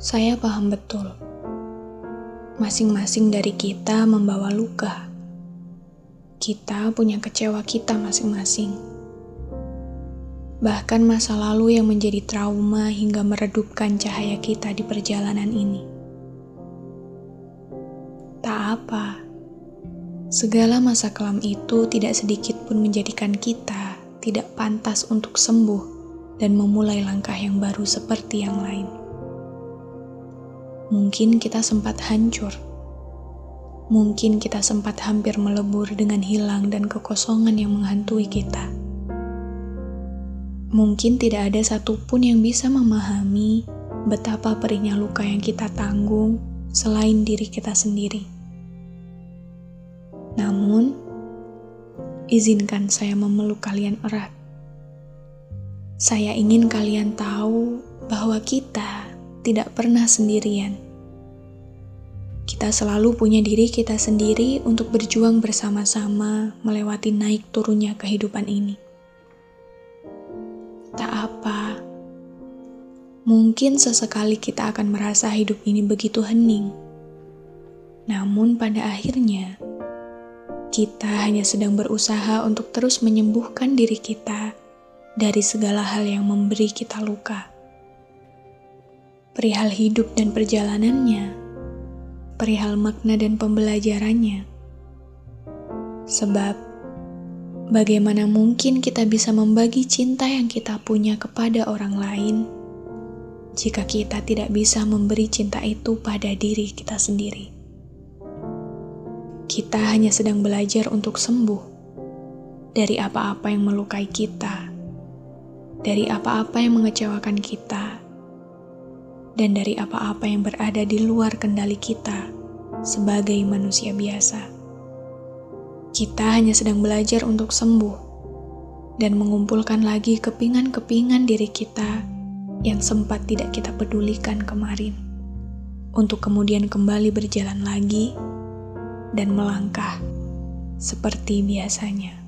Saya paham betul. Masing-masing dari kita membawa luka. Kita punya kecewa kita masing-masing. Bahkan masa lalu yang menjadi trauma hingga meredupkan cahaya kita di perjalanan ini. Tak apa. Segala masa kelam itu tidak sedikit pun menjadikan kita tidak pantas untuk sembuh dan memulai langkah yang baru seperti yang lain mungkin kita sempat hancur. Mungkin kita sempat hampir melebur dengan hilang dan kekosongan yang menghantui kita. Mungkin tidak ada satupun yang bisa memahami betapa perihnya luka yang kita tanggung selain diri kita sendiri. Namun, izinkan saya memeluk kalian erat. Saya ingin kalian tahu bahwa kita tidak pernah sendirian. Kita selalu punya diri kita sendiri untuk berjuang bersama-sama melewati naik turunnya kehidupan ini. Tak apa, mungkin sesekali kita akan merasa hidup ini begitu hening. Namun, pada akhirnya kita hanya sedang berusaha untuk terus menyembuhkan diri kita dari segala hal yang memberi kita luka perihal hidup dan perjalanannya, perihal makna dan pembelajarannya. Sebab, bagaimana mungkin kita bisa membagi cinta yang kita punya kepada orang lain jika kita tidak bisa memberi cinta itu pada diri kita sendiri? Kita hanya sedang belajar untuk sembuh dari apa-apa yang melukai kita, dari apa-apa yang mengecewakan kita dan dari apa-apa yang berada di luar kendali kita sebagai manusia biasa. Kita hanya sedang belajar untuk sembuh dan mengumpulkan lagi kepingan-kepingan diri kita yang sempat tidak kita pedulikan kemarin, untuk kemudian kembali berjalan lagi dan melangkah seperti biasanya.